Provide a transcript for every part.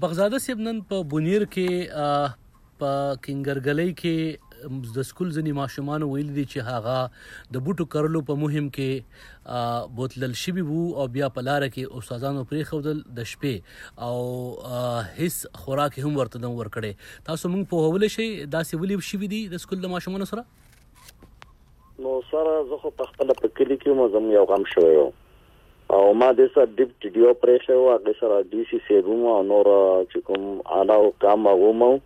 بغزاده صیب نن په بونیر کې په کینګرګلۍ کې د سکول ځنی ماشومان ویل دي چې هغه د بوټو کرلو په مهم کې بوتلل شوی وو او بیا په لار کې استادانو پرې خودل د شپې او هیڅ خوراک هم ورته نه ورکړي تاسو موږ په هول شي داسې ولي شوی دي د سکول د ماشومان سره نو سره زه خو په خپل په کلی کې مزم یو غم شوی یم او ما دې سره ډیپ ټي ډي او پرېښې وو هغه سره ډي سي صاحب هم او نور چې کوم اعلی حکام هغه هم وو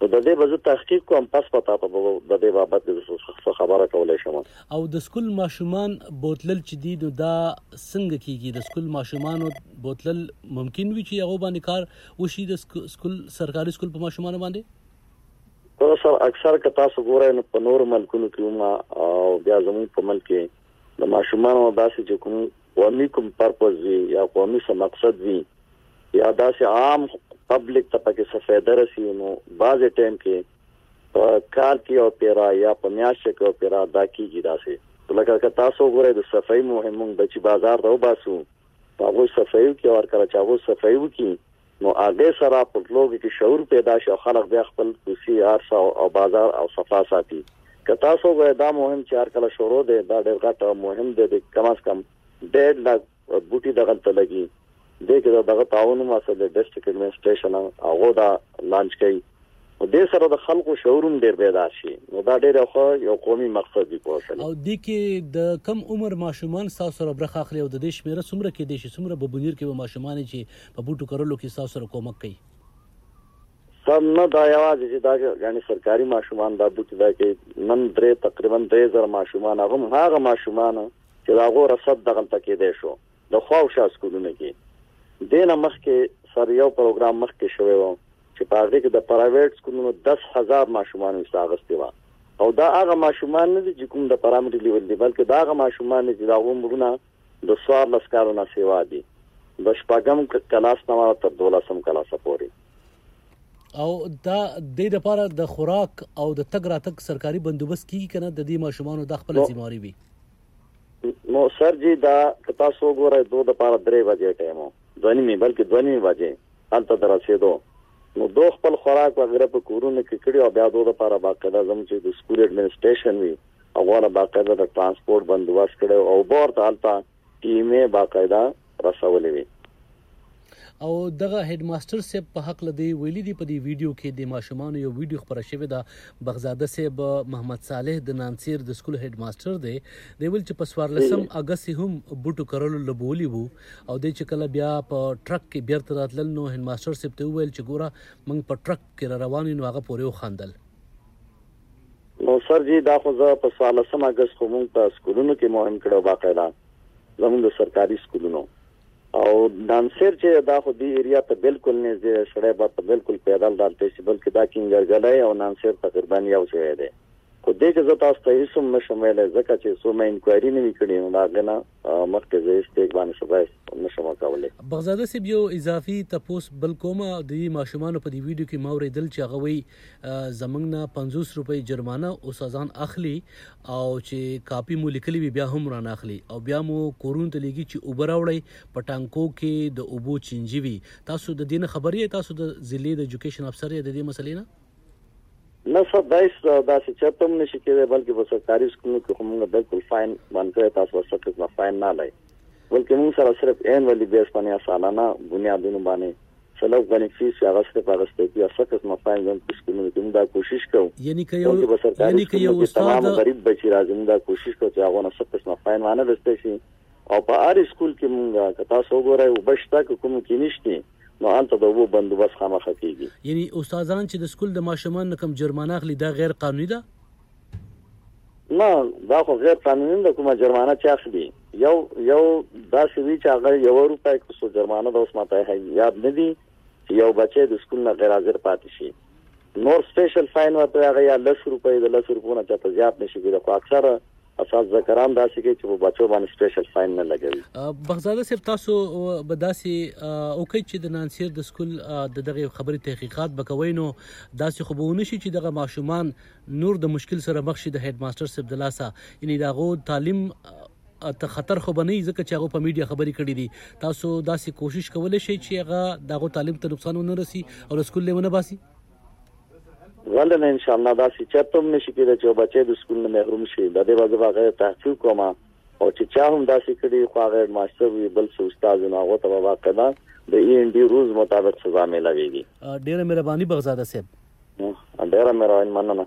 نو د دې به زه تحقیق کوم پس په تا په د دې بابت د څه خبره کولای شم او د سکول ماشومان بوتلل چې دي نو دا څنګه کیږي د سکول ماشومانو بوتلل ممکن وي چې هغه باندې کار وشي د سکول سرکاري سکول په ماشومانو باندې سر اکثر که تاسو ګورئ نو په نور ملکونو کې هم او بیا زموږ په ملک کې د ماشومانو نه داسې چې کوم قومي کوم پرپز وي یا قومي څه مقصد وي یا داسې عام پبلک ته پکې څه فایده رسي نو بعضې ټایم کې په کال کې او پیرا یا په میاشت کې او پیرا دا کیږي داسې لکه که تاسو وګورئ د صفایي مهمون بچي بازار ته وباسو هغه صفایو کې او هر کله چې هغه صفایو کې نو هغه سره په لوګي کې شعور پیدا شي او خلک بیا خپل کوسی ارسا او بازار او صفا ساتي که تاسو غوې دا مهم چې هر کله شروع دی دا ډېر غټ او مهم دی د کم از کم ډېر لا بوټي دغه ته لګي دې کې دغه تعاون مسله ډیسټریکټ ایډمنسټریشن هغه دا لانچ کوي نو دې سره د خلکو شعور هم ډېر بیدار شي، نو دا ډېر ښه یو قومي مقصد وي پوه شوې. او دې کې د کوم عمر ماشومان ستاسو سره برخه اخلي او د دې شمېره څومره کېدای شي؟ څومره به بونیر کې به ماشومان وي چې په بوټو کرلو کې ستاسو سره کومک کوي؟ سم نه دا یوازې چې دا یعنې سرکاري ماشومان دا بوټي دا کوي، نن درې تقریبا درې زره ماشومان هغه هم هغه ماشومان چې د هغو رسد دغلته کېدای شو. د خوا او شا سکولونو کې دې نه مخکې سر یو پروګرام مخکې شوی و چې په هغه کې د پرایویټ سکولونو 10000 ماشومان حصہ اخیستي و او دا هغه ماشومان نه دي چې کوم د پرامټي لیول دي بلکې دا هغه ماشومان چې دا عمرونه د سوار لسکارو نه سیوا دي د شپږم کلاس نه تر دولسم کلاس پورې او دا د دې لپاره د خوراک او د تګ راتګ سرکاري بندوبست کیږي کنه د دې ماشومان د خپل ځماري وي نو سر جی دا که تاسو وګورئ دوه دپاره درې بجې ټایم و دوه نیمې بلکې دوه نیمې بجې هلته د رسېدو نو دوه خپل خوراک وغیره په کورونو کې کړي او بیا دوه دپاره باقاعده زموږ چې د سکول اډمنسټریشن وي هغه له باقاعده د ترانسپورټ بندوبست کړی او اوبه ورته هلته ټیمې باقاعده رسولې وې. او دغه هيډ ماسټر صيب په حقله دي ويلي دي په دي ويډيو کي د ماشومانو يو ويډيو خپره شوي ده بغزاده صيب محمد صالح د نانسير د سکول هيډ ماسټر دی دی ويل چې په 14 اگست هم بوټو کرلو لبولي وو او دی چې کله بیا په ټرک کې بیرته راتلل نو هيډ ماسټر صيب ته ویل چې ګوره موږ په ټرک کې روان یو هغه پورې وخاندل نو سر جی دا خو زه په څوارلسم اګست خو مونږ په سکولونو کې مهم کړو باقاعده زمونږ د سرکاري سکولونو او دانسر چې دا خو دی ایریا ته بالکل نږدې سړی به په بالکل پیدل دالته شي بلکې دا کینګرګلای او نانسر تقریبا یو ځای دی خو دې کې زه تاسو ته هیڅ هم نشم ویلی ځکه چې څو مې انکوایري نه وي کړې نو دا غنه مخکې زه هیڅ ټیک باندې سبایس نشم کولی بغزاده صاحب یو اضافي تپوس بل کوم د دې ماشومانو په دې ویډیو کې ما اورېدل چې هغه وایي زمونږ نه پنځوس روپۍ جرمانه استادان اخلي او چې کاپي مو لیکلي وي بیا هم رانه اخلي او بیا مو کورونو ته لیږي چې اوبه راوړئ په ټانکو کې د اوبو چینجي وي تاسو د دې نه خبر یې تاسو د ضلعې د ایجوکیشن افسر یې د دې مسلې نه نه سر دایس داسې چرته هم نشي کېدای بلکې په سرکاري سکولونو کې خو موږ بالکل فاین باندې کړی تاسو ورسره قسمه فاین نه لای بلکې موږ سره صرف عین ولي بیس باندې سالانه بنیادونو باندې سلب غني فیس یا غسر په غسته کې اصل قسمه فاین زم کې سکولونو کې موږ دا کوشش کوو یعنی که یو یعنی که یو استاد تمام غریب بچی راځي موږ دا کوشش کوو چې هغه نه سخت قسمه فاین باندې دسته شي او په هر اسکول کې مونږ که تاسو وګورئ اوبه شته که کومو کې نشتې نو هلته د اوبو بندوبست خامخا کېږي. یعنی استادان چې د سکول د ماشومانو نه کوم جرمانه اخلي دا غیر قانوني ده؟ نه دا خو غیر قانوني نه ده کومه جرمانه چې اخلي یو یو داسې وي چې هغه یوه روپۍ که څو جرمانه ده اوس ماته یاد نه دي یو بچی د سکول نه غیرحاضر پاتې شي نور سپیشل فاین ورته هغه یا لس روپۍ د لس روپو نه چاته زیات نشي کېدای خو اکثره اساتذه کرام داسې کوي چې په بچو باندې سپیشل فاین نه لګوي بغزاده صاحب تاسو به داسې او کوي چې د نانسیر د سکول د دغه خبرې تحقیقات بکوي نو داسې خو به ونشي چې دغه ماشومان نور د مشکل سره مخ شي د هډ ماستر صاحب د لاسه یعنی دغه تعلیم ته خطر خو به نه وي ځکه چې هغه په میډیا خبرې کړې دي تاسو داسې کوشش کولای شئ چې هغه دغه تعلیم ته نقصان ونه رسی او له سکول نه باسي ولنه ان شاء الله دا چې چاته هم نشي کېدای چې بچي د سکول نه محروم شي د دې وځه هغه تحقیق کوم او چې چا هم دا چې کړي خو هغه ماستر وي بل څه استاد نه هغه ته واقعا د ای ان ډي روز مطابق سزا ملويږي ډیره مهرباني بغزاده صاحب ډیره مهرباني مننه